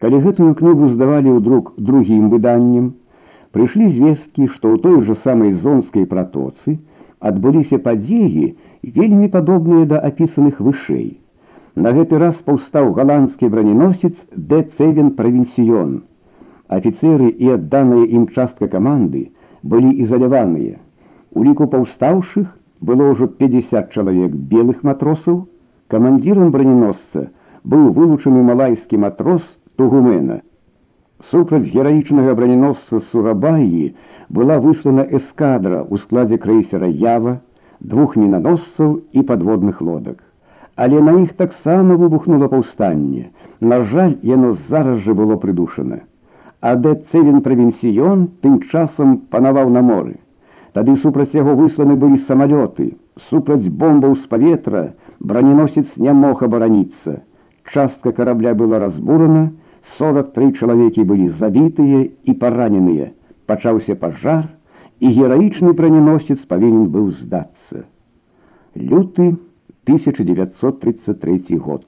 Калі гэтую кнігу здавалі ў друк другім выданнем, прыйшлі звесткі, што ў той жа самай зонскай пратоцы адбыліся падзеі вельмі падобныя да апісаных вышэй. На гэты раз паўстаў галандскі браненосец Д Цевен правінсіён. Афіцеры і адданыя ім частка каманды былі ізаляваныя. У ліку паўстаўшых было ўжо 50 чалавек белых матросаў, камандзірам браненосца быў вылучаны малайскі матрос Тугумена. Супраць гераічнага броненосца Сурабаі была выслана эскадра ў складзе крэйсера Ява, двух мінаносцаў і падводных лодак. Але на іх таксама выбухнула паўстанне. На жаль, яно зараз жа было прыдушана. Адэ Цевен правінсіён тым часам панаваў на моры. Тады супраць яго высланы былі самалёты, супраць бомбаў з паветра броненосец не мог абараніцца. Частка корабля была разбурана, 43 чалавекі былі забітыя і параненыя. Пачаўся пажар, і гераічны броненосец павінен быў здацца. Люты 1933 год.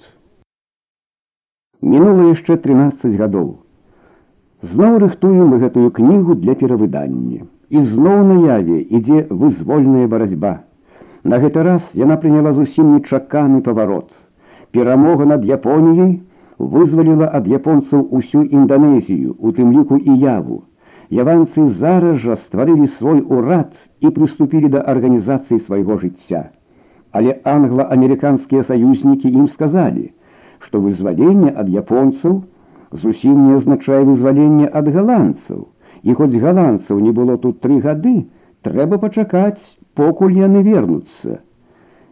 Мінула яшчэ 13 гадоў. Зноў рыхтуем мы гэтую кнігу для перавыдання. І зноў наяве ідзе вызвольная барацьба. На гэты раз яна прыняла зусім нечаканы паварот. Перамога над Японіяй, вызваліла ад японцаў усю інданезію, у тым ліку і яву. Яванцы зараз жа стварылі свой урад і прыступілі да арганізацыі свайго жыцця. Але англа-амерыканскія саюзнікі ім сказалі, што вызваленне ад японцаў зусім не азначае вызваленне ад галандцаў. І хоць галандцаў не было тут тры гады, трэба пачакаць, покуль яны вернуцца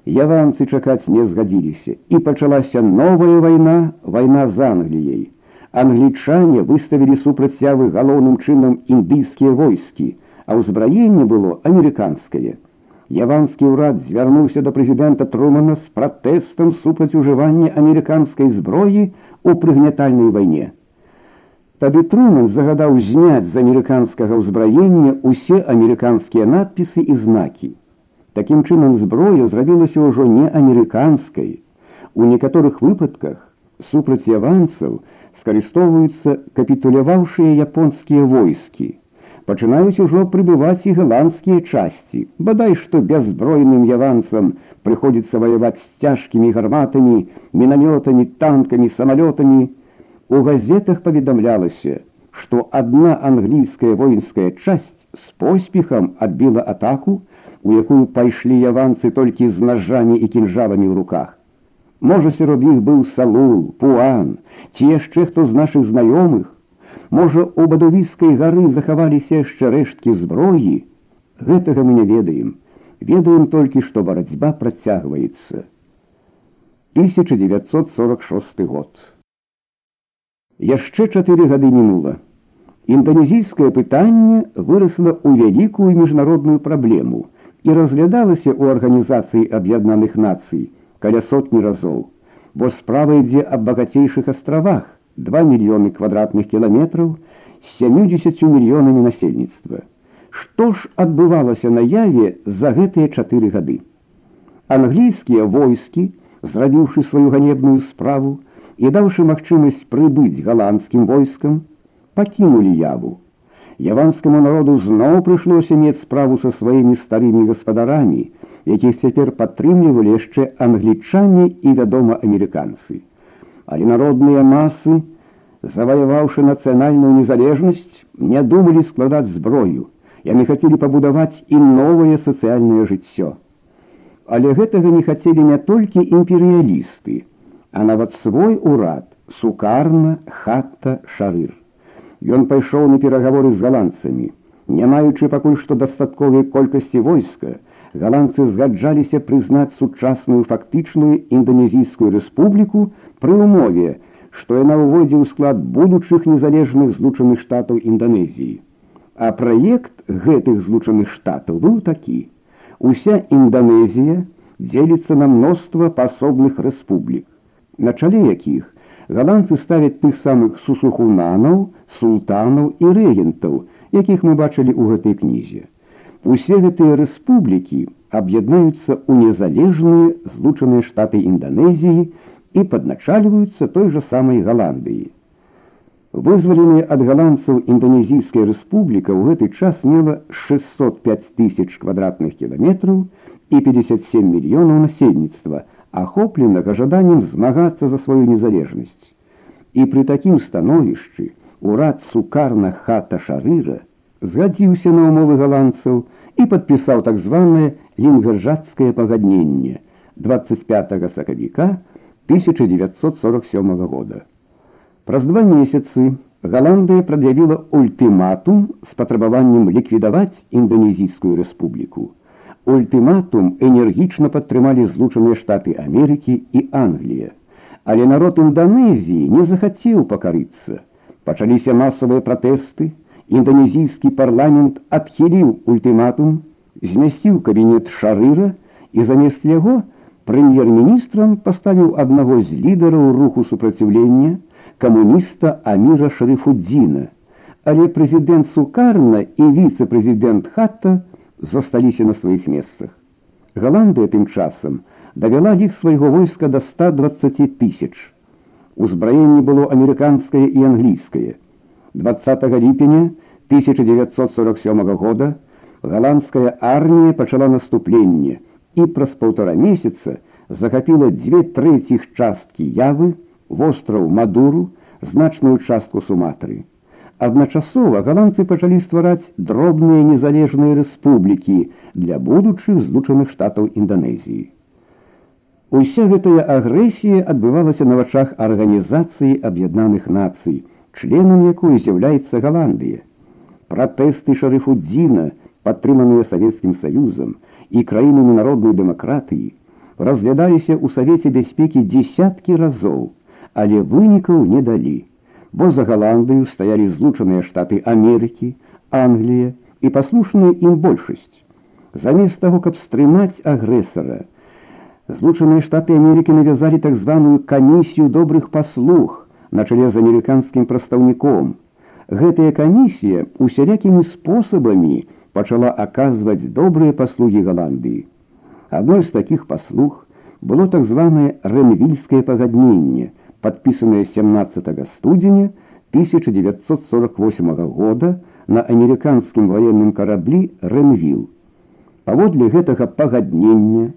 яванцы чакаць не згадзіліся. І пачалася новая вайна вайна з англіяй. Англічане выставілі супрацьявы галоўным чынам індыйскія войскі а ўзбраенне было амерыканскае. Яванскі ўрад звярнуўся да прэзідэнта трумана з пратэстам супраць ужывання амерыканскай зброі у прыгнятальнай вайне. Тады труман загадаў зняць з амерыканскага ўзбраення усе амерыканскія надпісы і знакі Такім чынам зброя зрабілася ўжо не амерыканскай. У некаторых выпадках супраць яванцаў скарыстовваюцца капітуляваўшыя японскія войскі. Пачынаюць ужо прыбываць і галандскія часці, бадай што бяззброеным яванцам прыходзіцца ваяваць з цяжкімі гарматамі, мінамётамі, танкамі, самалётамі. У газетах паведамлялася, што адна англійская воінская часць з поспехам адбіла атаку, у якую пайшлі яванцы толькі з нажамі і кінжаламі ў руках. Можа, сярод іх быў салул, пуан, ці яшчэ хто з нашых знаёмых, Можа, у бадавіскай гары захаваліся яшчэ рэшткі зброі. Гэтага мы не ведаем. Ведаем толькі, што барацьба працягваецца. 1946 год. Яшчэ чатыры гады мінула. Інданезійскае пытанне вырасла ў вялікую міжнародную праблему і разглядалася ў арганізацыі аб'яднаных нацый каля сотні разоў, бо справа ідзе аб багацейшых астравах 2 мільёны квадратных кіламетраў з 70 мільёнамі насельніцтва. Што ж адбывалася на яве за гэтыя чатыры гады? Англійскія войскі, зрабіўшы сваю ганебную справу і даўшы магчымасць прыбыць галандскім войскам, пакінулі яву яванскаму народу зноў прыйшлося мець справу са сваімі старымі гаспадарамі, якіх цяпер падтрымлівалі яшчэ англічане і вядома амерыканцы. Але народныя масы, заваяваўшы нацыянальную незалежнасць, не думалі складаць зброю. Яны хацелі пабудаваць і новае сацыяльнае жыццё. Але гэтага не хацелі не толькі імперыялісты, а нават свой урад, сукарна, хатта, шарыр. Ён пайшоў на перагаворы з галандцамі. Не маючы пакуль што дастатковай колькасці войска, галандцы згаджаліся прызнаць сучасную фактычную інданезійскую рэспубліку пры умове, што яна ўводзе ў склад будучых незалежных злучаных штатаў Інданезіі. А праект гэтых злучаных штатаў быў такі: Уся Інданезія дзеліцца на мноства пасобных рэспублік, на чале якіх галандцы ставяць тых самых сусухунанаў, султанаў і рэгентаў, якіх мы бачылі ў гэтай кнізе. Усе гэтыя рэспублікі аб'яднаюцца ў незалежныя злучаныя штаты Інданезіі і падначальваюцца той жа самай Галандыі. Вызваленая ад галандцаў інданезійская рэспубліка ў гэты час мела 605 тысяч квадратных кіламетраў і 57 мільёнаў насельніцтва, ахопленага жаданнем змагацца за сваю незалежнасць. І пры такім становішчы урад сукарна хата шарыра згадзіўся на ўмовы галандцаў і падпісаў так званае лінгержацкае пагадненне 25 сакавіка 1947 года. Праз два месяцы Галандыя прад'явіла ультыматум з патрабаваннем ліквідаваць інданезійскую рэспубліку. Ультыматум энергічна падтрымалі злучаныя штаты Амерыкі і Англія. Але народ Інданезіі не захацеў пакарыцца. Пачаліся масавыя пратэсты, інданезійскі парламент адхіліў ультыматум, змясціў кабінет шарыра і замест яго прэм'ер-міністрам паставіў аднаго з лідараў руху супраціўлення, камуніста Аміра Шарыфудзіна, але прэзідэнт Сукарна і віцэ-прэзідэнт Хатта засталіся на сваіх месцах. Галандыя тым часам давяла лік свайго войска да 120 тысяч. Узбраенне было амерыканскае і англійскае. 20 ліпеня 1947 года галандская армія пачала наступленне і праз паўтара месяца захапіла дзве трэціх часткі явы, востраў Мадуру, значную частку суматры. Адначасова галандцы пачалі ствараць дробныя незалежныя рэспублікі для будучых злучаных штатаў Інданезіі. Уся гэтая агрэсія адбывалася на вачах арганізацыі аб'яднаных нацый, членам якой з'яўляецца Галандыя. Пратэсты шарыфудзіна, падтрыманыя савецкім саюзам і краінамі народнай дэмакратыі, разглядаліся ў савеце бяспекі дзесяткі разоў але вынікаў не далі, бо за галандыю стаялі злучаныя штаты Амерыкі, Англія і паслушная ім большасць. Замест таго, каб стрымаць агрэсара, злучаныя штаты Амерыкі навязалі так званую камісію добрых паслуг на чале з амерыканскім прадстаўніком. Гэтая камісія усялякімі спосабамі пачала аказваць добрыя паслугі Галандыі. Адной з такіх паслуг было так званае рэнвільскае пагадненне, подписанное 17 студеня 1948 года на амерыканскім военным караблі Рэнвіл. Паводле гэтага пагаднення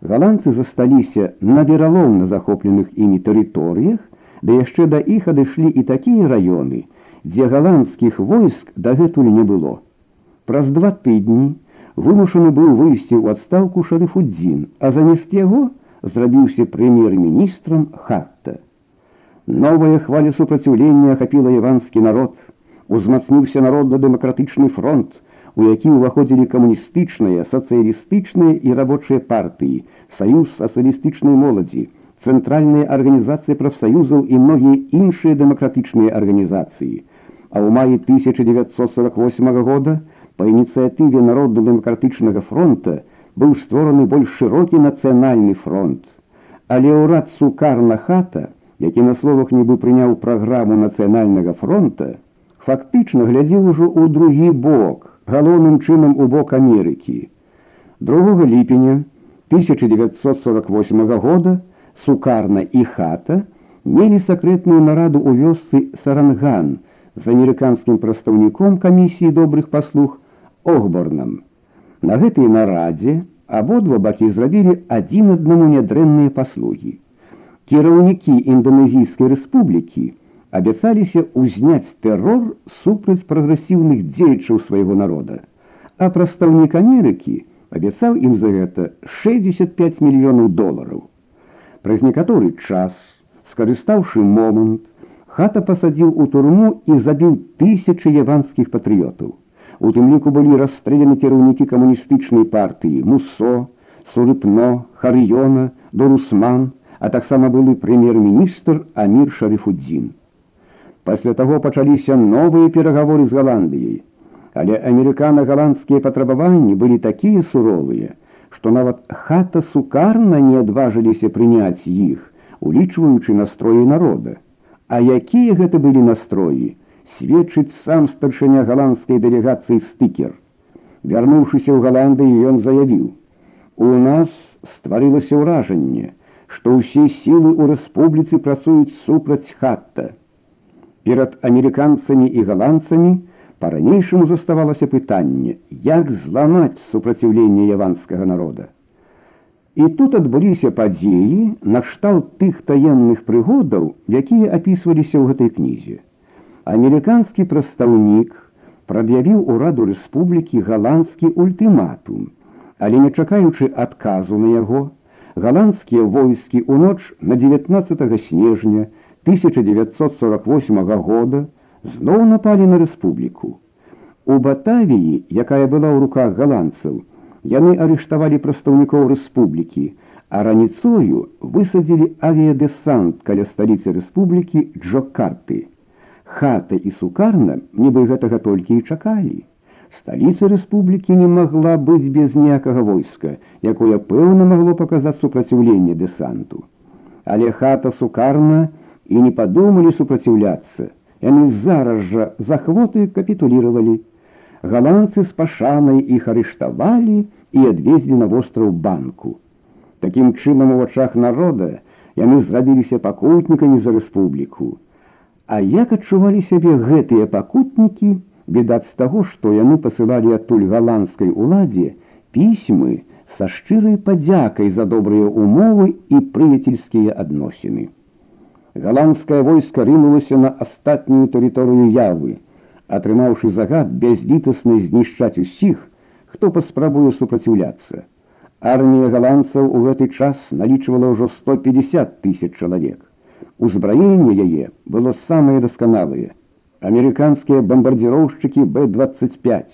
галандцы засталіся на вераломна захопленых імі тэрыторыях, да яшчэ да іх адышлі і такія раёны, дзе галандскіх войск дагэтуль не было. Праз два тыдні вымушаны быў выйсці ў адстаўку шарыфудзін, а замест яго зрабіўся прэм'ер-міністрам Хатта. Новая хваля супраціўлення ахапіла іванскі народ, узмацніўся народна-дэмакратычны фронт, у які ўваходзілі камуністычныя, сацыялістычныя і рабочыя партыі, саюз сацыялістычнай моладзі, цэнтральныя арганізацыі прафсаюзаў і многія іншыя дэмакратычныя арганізацыі. А ў маі 1948 года па ініцыятыве народна-дэмакратычнага фронта быў створаны больш шырокі нацыянальны фронт. Але ўрад сукарна хата, які на словах нібы прыняў праграму нацыянальнага фронта, фактычна глядзеў ужо ў другі бок, галоўным чынам у бок Амерыкі. 2 ліпеня 1948 года сукарна і хата мелі сакрэтную нараду ў вёсцы Саранган з амерыканскім прадстаўніком камісіі добрых паслуг Огборнам. На гэтай нарадзе абодва бакі зрабілі адзін аднаму нядрэнныя паслугі кіраўнікі інданезійскай рэспублікі абяцаліся ўзняць тэрор супраць прагрэсіўных дзеячаў свайго народа, а прадстаўнік Амерыкі абяцаў ім за гэта 65 мільёнаў долараў. Праз некаторы час, скарыстаўшы момант, хата пасадзіў у турму і забіў тысячы яванскіх патрыётаў. У тым ліку былі расстрэляны кіраўнікі камуністычнай партыі Мусо, Сурыпно, Харыёна, Дорусман, а таксама былы прэм'ер-міністр Амір Шарыфудзін. Пасля таго пачаліся новыя перагаворы з Галандыяй, але амерыкана-галандскія патрабаванні былі такія суровыя, што нават хата сукарна не адважыліся прыняць іх, улічваючы настроі народа. А якія гэта былі настроі, сведчыць сам старшыня галандскай дэлегацыі стыкер. Вярнуўшыся ў Галандыі, ён заявіў: « У нас стварылася ўражанне, што ўсе сілы ў рэспубліцы працуюць супраць хатта. Перад амерыканцамі і галандцамі па-ранейшаму заставалася пытанне, як зламаць супраціўленне яванскага народа. І тут адбыліся падзеі накшталт тых таемных прыгодаў, якія апісваліся ў гэтай кнізе. Амерыканскі прадстаўнік прад'явіў ураду рэспублікі галандскі ультыматум, але не чакаючы адказу на яго, галандскія войскі ў ноч на 19 снежня 1948 года зноў напалі на рэспубліку. У Батавіі, якая была ў руках галандцаў, яны арыштавалі прадстаўнікоў рэспублікі, а раніцою высадзілі авіядесант каля сталіцы рэспублікі Джокарты. Хата і сукарна нібы гэтага толькі і чакалі. Сталіца рэспублікі не магла быць без ніякага войска, якое пэўна магло паказаць супраціўленне дэсанту. Але хата сукарна і не падумалі супраціўляцца. Яны зараз жа захвоты капітуліравалі. Галандцы з пашанай іх арыштавалі і адвезлі на востраў банку. Такім чынам у вачах народа яны зрабіліся пакутнікамі за рэспубліку. А як адчувалі сябе гэтыя пакутнікі, відаць з таго, што яны пасылалі адтуль галандскай уладзе пісьмы са шчырай падзякай за добрыя умовы і прыяцельскія адносіны. Галандскае войска рынулася на астатнюю тэрыторыю явы, атрымаўшы загад бязлітасна знішчаць усіх, хто паспрабуе супраціўляцца. Армія галандцаў у гэты час налічвала ўжо 150 тысяч чалавек. Узбраенне яе было самае дасканалае американские бомбардировщики Б-25,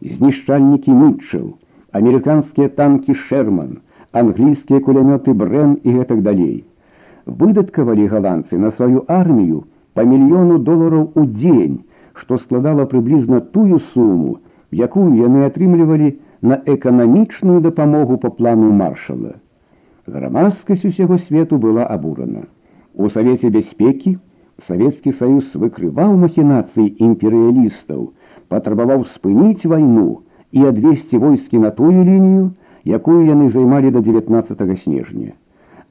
знішчальники Митчелл, американские танки Шерман, английские кулеметы Брен и гэтак далей. Выдаткавалі голландцы на свою армию по миллиону долларов у день, что складало приблизно тую сумму, якую яны атрымлівалі на эканамічную дапамогу по плану маршала. Грамадскасць усяго свету была абурана. У савеце бяспекі Савецкі саюз выкрываў махінацыі імперыялістаў, патрабаваў спыніць вайну і адвесці войскі на тую лінію, якую яны займалі да 19 снежня.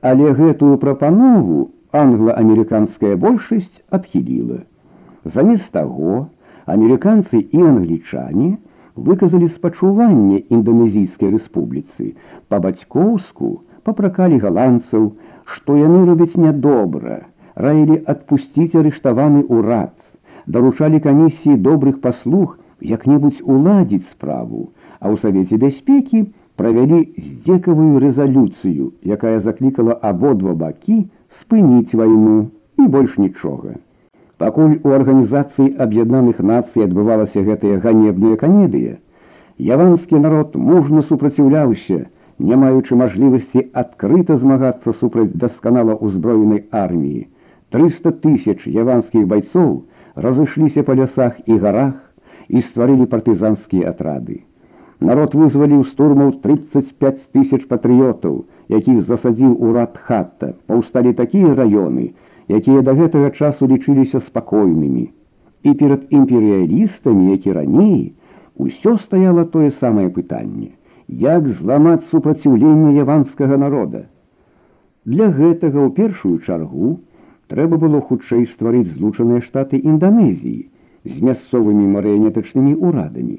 Але гэтую прапанову англа-амерыканская большасць адхіліла. Замест таго, амерыканцы і англічане выказалі спачуванне інданезійскай рэспубліцы, па-бацькоўску папракалі галандцаў, што яны робяць нядобра, раілі адпусціць арыштаваны ўрад, даручалі камісіі добрых паслуг як-небудзь уладзіць справу, а ў савеце бяспекі правялі здзекавую рэзалюцыю, якая заклікала абодва бакі спыніць вайну і больш нічога. Пакуль у арганізацыі аб'яднаных нацый адбывалася гэтая ганебная канедыя, яванскі народ мужна супраціўляўся, не маючы мажлівасці адкрыта змагацца супраць дасканала ўзброенай арміі, 300 тысяч яванскіх бойцоў разышліся па лясах і гарах і стварылі партызанскія атрады. Народ вызваліў штурмаў 35 тысяч патрыётаў, якіх засадзіў урад хатта, паўсталі такія раёны, якія да гэтага часу лічыліся спакойнымі. І перад імперыялістамі, які раней, усё стаяла тое самае пытанне: як зламаць супраціўленне яванскага народа. Для гэтага ў першую чаргу, трэба было хутчэй стварыць злучаныя штаты Інданезіі з мясцовымі марыянетачнымі ўрадамі.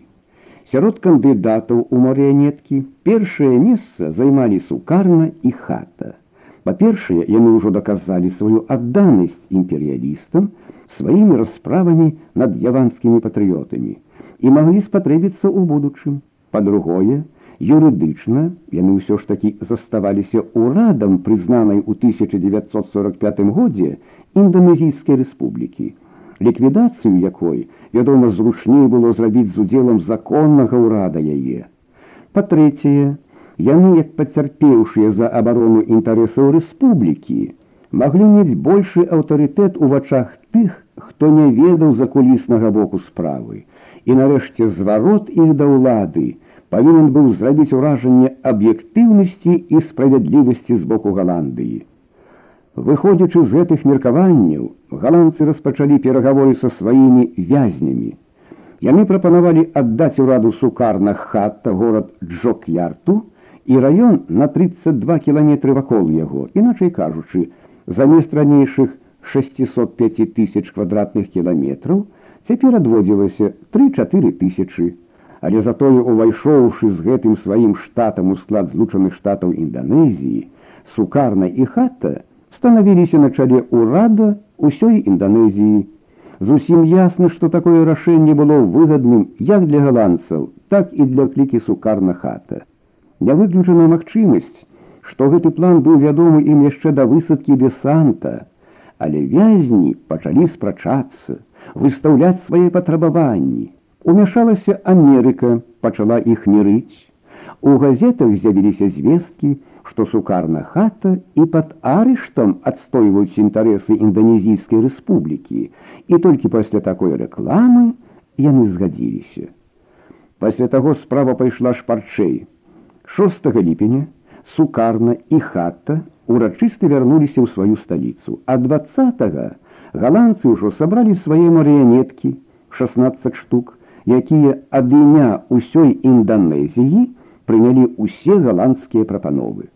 Сярод кандыдатаў у марыянеткі першае месца займалі сукарна і хата. Па-першае, яны ўжо даказалі сваю адданасць імперыялістам сваімі расправамі над яванскімі патрыётамі і маглі спатрэбіцца ў будучым. Па-другое, юрыдычна яны ўсё ж такі заставаліся ўрадам прызнанай у 1945 годзе інданезійскай рэспублікі ліквідацыю якой вядома зручней было зрабіць з удзелам законнага ўрада яе. Па-трэцяе яны як пацярпеўшыя за абарону інтарэсаў рэспублікі маглі мець большы аўтарытэт у вачах тых хто не ведаў закуліснага боку справы. І нарэшце зварот іх да ўлады павінен быў зрабіць уражанне аб'ектыўнасці і справядлівасці з боку Галандыі. Выходзячы з гэтых меркаванняў, галандцы распачалі перагаворы са сваімі вязнямі. Яны прапанавалі аддаць ураду сукарна хатта горад Джок'ярту і раён на 32 кіламетры вакол яго, іначай кажучы, замест ранейшых 605 тысяч квадратных кіламетраў цяпер адводзілася 3-4 тысячи, але затое увайшоўшы з гэтым сваім штатам у склад злучаных штатаў Інданезіі, сукарна і хата станавіліся на чале ўрада ўсёй Інданезіі. Зусім ясна, што такое рашэнне было выгадным як для галандцаў, так і для клікі сукарна хата. Не выключана магчымасць, што гэты план быў вядомы ім яшчэ да высадкі десанта, але вязні пачалі спрачацца, выстаўляць свае патрабаванні. Умяшалася Амерыка, пачала іх мірыць. У газетах з'явіліся звесткі, што сукарна хата і пад арыштам адстойваюць інтарэсы інданезійскай рэспублікі, і толькі пасля такой рэкламы яны згадзіліся. Пасля таго справа пайшла шпарчэй. 6 ліпеня сукарна і хата урачысты вярнуліся ў сваю сталіцу, а 20 галандцы ўжо сабралі свае марыянеткі 16 штук, якія ад імя ўсёй інданезіі прынялі ўсе галандскія прапановы.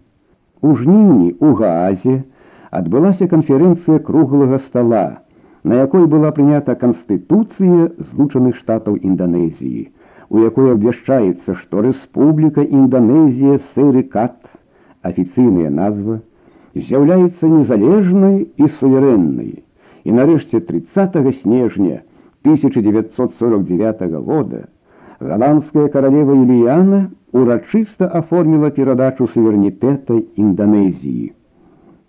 У жніўні у Гаазе адбылася канферэнцыя круглага стола, на якой была прынята канстытуцыя злучаных штатаў Інданезіі, у якой абвяшчаецца, што Рэспубліка Інданезія Сэрыкат афіцыйная назва з'яўляецца незалежнай і суверэннай. І нарэшце 30 снежня 1949 года галандская каралева Іліяна урачыста аформіла перадачу суверэнітэта Інданезіі.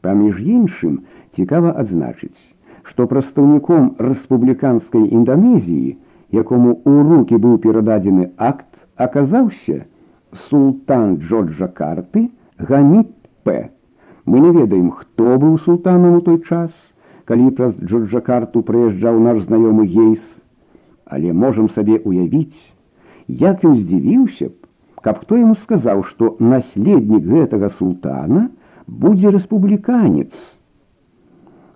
Паміж іншым цікава адзначыць, што прадстаўніком рэспубліканскай Інданезіі, якому ў рукі быў перададзены акт, аказаўся султан Джорджа карты, Гамід П. Мы не ведаем, хто быў султанам у той час, калі праз Джорджакарту прыязджаў наш знаёмы гейс, але можам сабе уявіць, як ён здзівіўся б, каб хто яму сказаў, што наследнік гэтага султана будзе рэспубліканец.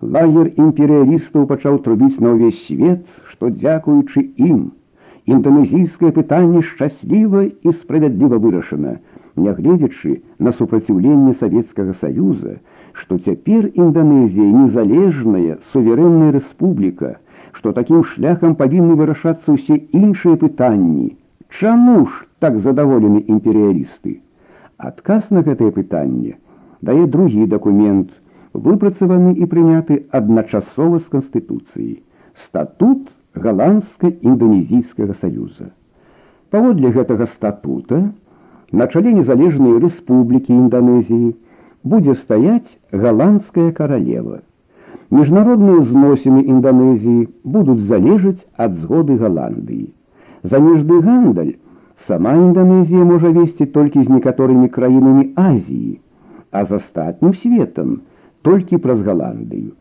Лагер імперыялістаў пачаў трубіць на ўвесь свет, што дзякуючы ім, інданезійскае пытанне шчасліва і справядліва вырашана, нягледзячы на супраціўленне савецкага саюза, што цяпер Інданезія незалежная суверэнная рэспубліка, што такім шляхам павінны вырашацца ўсе іншыя пытанні. Чаму ж так задаволены імперыялісты? Адказ на гэтае пытанне дае другі дакумент, выпрацаваны і прыняты адначасова з канстытуцыяй статут галандска-інданезійскага саюза. Паводле гэтага статута, на чале незалежнай рэспублікі Інданезіі будзе стаяць галандская каралева. Міжнародныя зносіны Інданезіі будуць залежаць ад згоды Галандыі. Замежны гандаль сама Інданезія можа весці толькі з некаторымі краінамі Азіі, а з астатнім светам толькі праз Галандыю.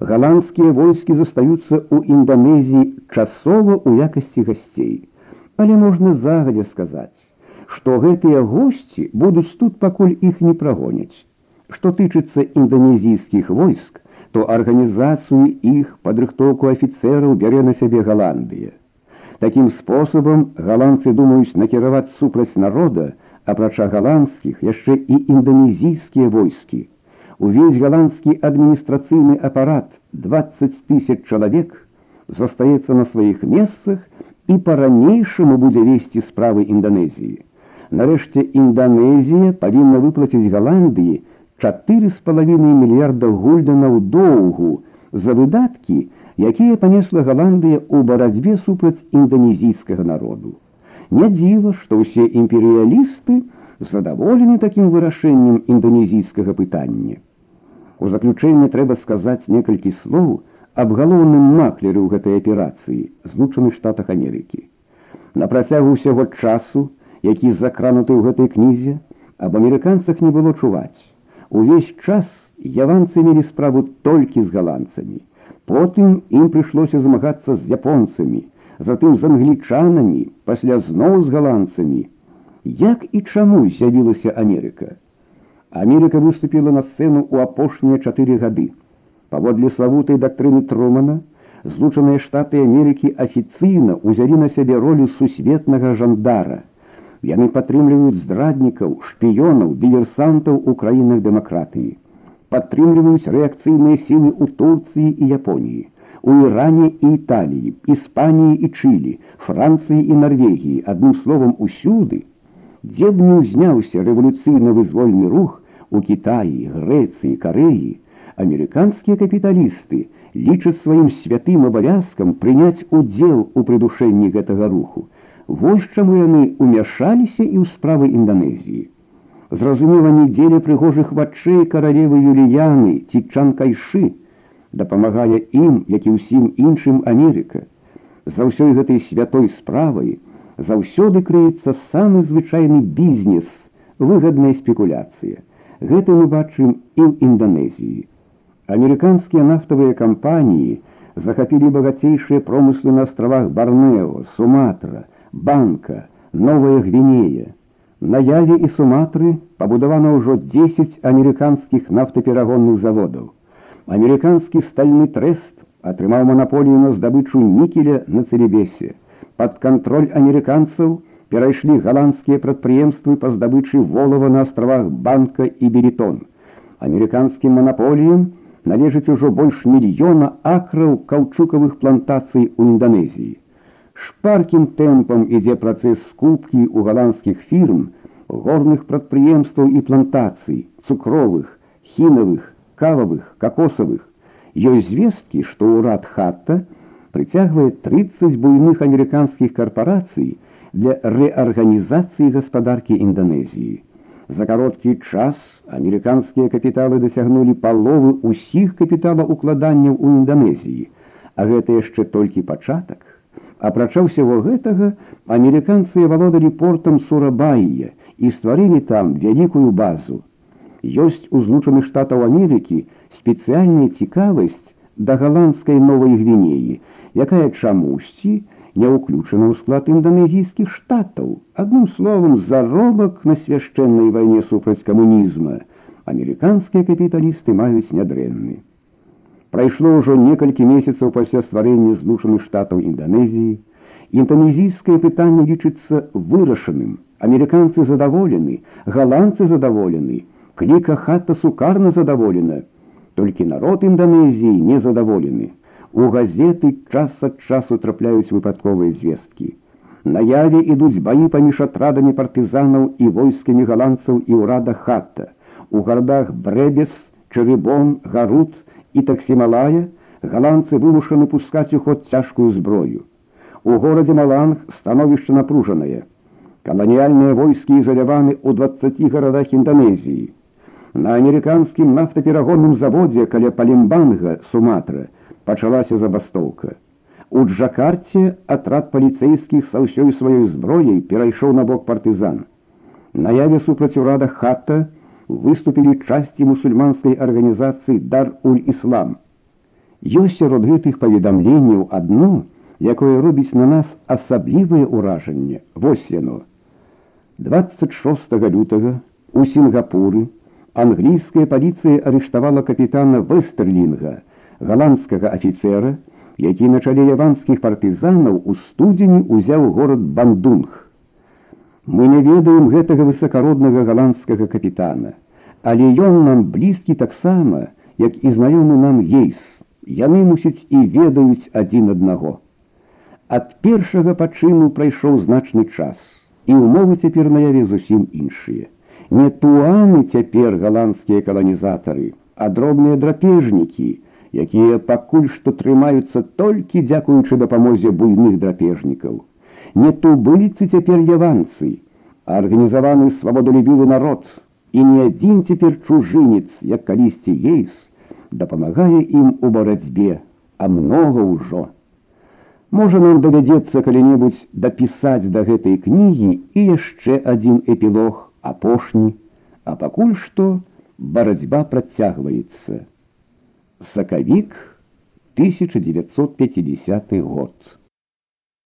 Галандскія войскі застаюцца ў Інданезіі часова ў якасці гасцей, але можна загадзя сказаць, што гэтыя госці будуць тут пакуль іх не прагоняць. Што тычыцца інданезійскіх войск, то арганізацыю іх падрыхтоўку афіцэраў бярэ на сябе Галандыя. Такім спосабам галандцы думаюць накіраваць супраць народа, апрача галандскіх яшчэ і інданезійскія войскі. Увесь галандскі адміністрацыйны апарат 20 тысяч чалавек застаецца на сваіх месцах і па-ранейшаму будзе весці справы Інданезіі. Нарэшце Інданезія павінна выплаціць Галандыі 4,5 мільярда гульданаў доўгу за выдаткі, якія панесла Галандыя ў барацьбе супраць інданезійскага народу. Не дзіва, што ўсе імперыялісты задаволены такім вырашэннем інданезійскага пытання. У заключэнне трэба сказаць некалькі слоў аб галоўным маклеры ў гэтай аперацыі злучаных штатах Амерыкі. На працягу ўсяго часу, які закрануты ў гэтай кнізе, аб амерыканцах не было чуваць. Увесь час яванцы мелі справу толькі з галандцамі. Потым ім прыйшлося змагацца з японцамі, затым з англічанамі, пасля зноў з галандцамі. Як і чаму з'явілася Амерыка? Амерыка выступіла на сцэну ў апошнія чатыры гады. Паводле славутай дактрыны Трумана, злучаныя штаты Амерыкі афіцыйна ўзялі на сябе ролю сусветнага жандара. Яны падтрымліваюць здраднікаў, шпіёнаў, дыверсантаў у краінах дэмакратыі. падтрымліваюць рэакцыйныя сілы ў Турцыі і Японіі, у Іране і Італіі, Іспаніі і Чылі, Францыі і Нарвегіі, адным словам усюды, дзе б не ўзняўся рэвалюцыйна вызвольны рух у Кітаі, Грэцыі, Карэі, амерыканскія капіталісты лічаць сваім святым абавязкам прыняць удзел у прыдушэнні гэтага руху. Вось чаму яны ўмяшаліся і ў справы Інданезіі. Зразумела нядзеля прыгожых вачэй каралевы Юліяны ці Чанкайшы дапамагае ім, як і ўсім іншым Амерыка. За ўсёй гэтай святой справай заўсёды крыецца самы звычайны бізнес, выгадная спекуляцыя. Гэта мы бачым і ў Інданезіі. Амерыканскія нафтавыя кампаніі захапілі багацейшыя промыслы на астравах Барнео, Суматра, Банка, Новая Гвінея. На Яве і Суматры пабудавана ўжо 10 амерыканскіх нафтаперагонных заводаў. Амерыканскі стальны трэст атрымаў манаполію на здабычу нікеля на цэлебесе. Пад кантроль амерыканцаў перайшлі галандскія прадпрыемствы па здабычы волава на астравах банка і беретон. Амерыканскім манаполіям, належыць ужо больш мільёна акраў каўчукавых плантацый у Інданезіі. Шпаркім тэмпам ідзе працэс скупкі ў галандскіх фірм, горных прадпрыемстваў і плантацый, цукровых, хінавых, кававых, какосавых. Ёсць звесткі, што ўрад хатта прыцягвае 30 буйных амерыканскіх карпорацый для рэарганізацыі гаспадаркі Інданезіі. За кароткі час амерыканскія капіталы дасягнулі паловы ўсіх капіталаўкладанняў у Інданезіі, а гэта яшчэ толькі пачатак. Апрача ўсяго гэтага амерыканцы валодалі портам Сурабаія і стварылі там вялікую базу. Ёсць у злучаных штатаў Амерыкі спецыяльная цікавасць да галандскай новай гвінеі, якая чамусьці, не ўключана ў склад інданезійскіх штатаў. Адным словам, заробак на свяшчэннай вайне супраць камунізма амерыканскія капіталісты маюць нядрэнны. Прайшло ўжо некалькі месяцаў пасля стварэння злучаных штатаў Інданезіі. Інданезійскае пытанне лічыцца вырашаным. Амерыканцы задаволены, галандцы задаволены, кліка хата сукарна задаволена. Толькі народ Інданезіі не задаволены. У газеты час ад часу трапляюць выпадковыя звесткі. Наяве ідуць баі паміж атрадамі партызанаў і войскамі галандцаў і ўрада хата. У гарадах Брэбес, Чарыбон, Гарут і таксімалая галандцы вымушаны пускаць у ход цяжкую зброю. У горадзе Маланг становішча напружанае. Каланіяльныя войскі ізаляваны ў 20 гарадах Інданезіі. На амерыканскім нафтаперагонным заводзе каля Палімбанга, Суматра, пачалася забастоўка. У Джакарце атрад паліцэйскіх са ўсёй сваёй зброяй перайшоў на бок партызан. Наяве супраць урада хата выступілі часці мусульманскай арганізацыі дар-уль-іслам. Ёсць сярод гэтых паведамленняў адно, якое робіць на нас асаблівае ўражанне. Вось яно. 26 лютага у Сінгапуры англійская паліцыя арыштавала капітана Вестерлінга, галандскага афіцера, які на чале яванскіх партызанаў у студзені ўзяў горад бандунг. Мы не ведаем гэтага высакароднага галандскага капітана, але ён нам блізкі таксама, як і знаёмы нам ейс. Яны мусяць і ведаюць адзін аднаго. Ад першага пачыну прайшоў значны час, і ўмовы цяпер наяве зусім іншыя. Не туаны цяпер галандскія каланізатары, а дробныя драпежнікі, якія пакуль што трымаюцца толькі дзякуючы дапамозе буйных драпежнікаў. Не тубыльцы цяпер яванцы, а арганізаваны свабодолюбівы народ, і не адзін цяпер чужынец, як калісьці ейс, дапамагае ім у барацьбе, а многа ўжо. Можа нам давядзецца калі-небудзь дапісаць да гэтай кнігі і яшчэ адзін эпілог апошні, а пакуль што барацьба працягваецца. Сакавік 1950 год.